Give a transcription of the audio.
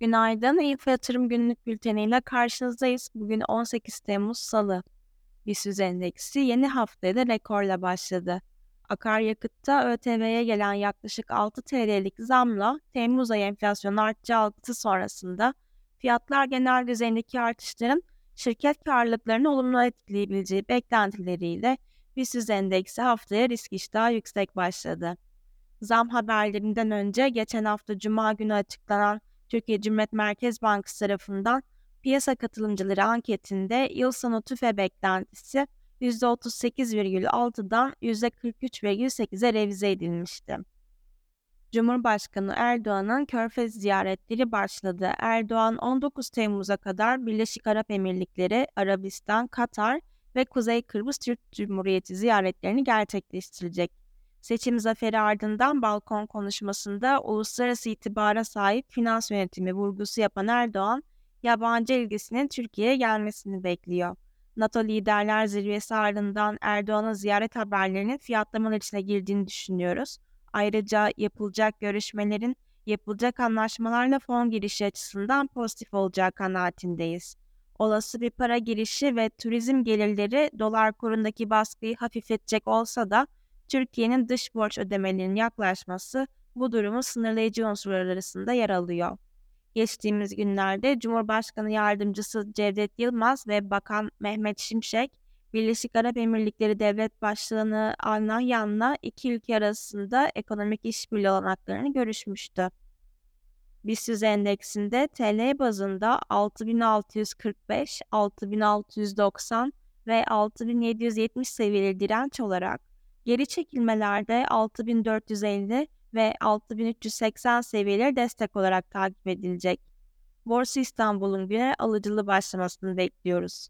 Günaydın, İlk Yatırım Günlük Bülteniyle karşınızdayız. Bugün 18 Temmuz Salı. BIST endeksi yeni haftaya da rekorla başladı. Akaryakıtta ÖTV'ye gelen yaklaşık 6 TL'lik zamla Temmuz ayı enflasyon artışı algısı sonrasında fiyatlar genel düzeyindeki artışların şirket karlılıklarını olumlu etkileyebileceği beklentileriyle BIST endeksi haftaya risk iştahı yüksek başladı. Zam haberlerinden önce geçen hafta Cuma günü açıklanan Türkiye Cumhuriyet Merkez Bankası tarafından piyasa katılımcıları anketinde yıl sonu tüfe beklentisi %38,6'dan %43,8'e revize edilmişti. Cumhurbaşkanı Erdoğan'ın Körfez ziyaretleri başladı. Erdoğan 19 Temmuz'a kadar Birleşik Arap Emirlikleri, Arabistan, Katar ve Kuzey Kıbrıs Türk Cumhuriyeti ziyaretlerini gerçekleştirecek. Seçim zaferi ardından balkon konuşmasında uluslararası itibara sahip finans yönetimi vurgusu yapan Erdoğan, yabancı ilgisinin Türkiye'ye gelmesini bekliyor. NATO Liderler Zirvesi ardından Erdoğan'ın ziyaret haberlerinin fiyatlamalar içine girdiğini düşünüyoruz. Ayrıca yapılacak görüşmelerin yapılacak anlaşmalarla fon girişi açısından pozitif olacağı kanaatindeyiz. Olası bir para girişi ve turizm gelirleri dolar kurundaki baskıyı hafifletecek olsa da Türkiye'nin dış borç ödemelerinin yaklaşması bu durumu sınırlayıcı unsurlar arasında yer alıyor. Geçtiğimiz günlerde Cumhurbaşkanı Yardımcısı Cevdet Yılmaz ve Bakan Mehmet Şimşek, Birleşik Arap Emirlikleri Devlet Başkanı Al Nahyan'la iki ülke arasında ekonomik işbirliği olanaklarını görüşmüştü. BIST endeksinde TL bazında 6645, 6690 ve 6770 seviyeleri direnç olarak Geri çekilmelerde 6450 ve 6380 seviyeleri destek olarak takip edilecek. Borsa İstanbul'un güne alıcılı başlamasını bekliyoruz.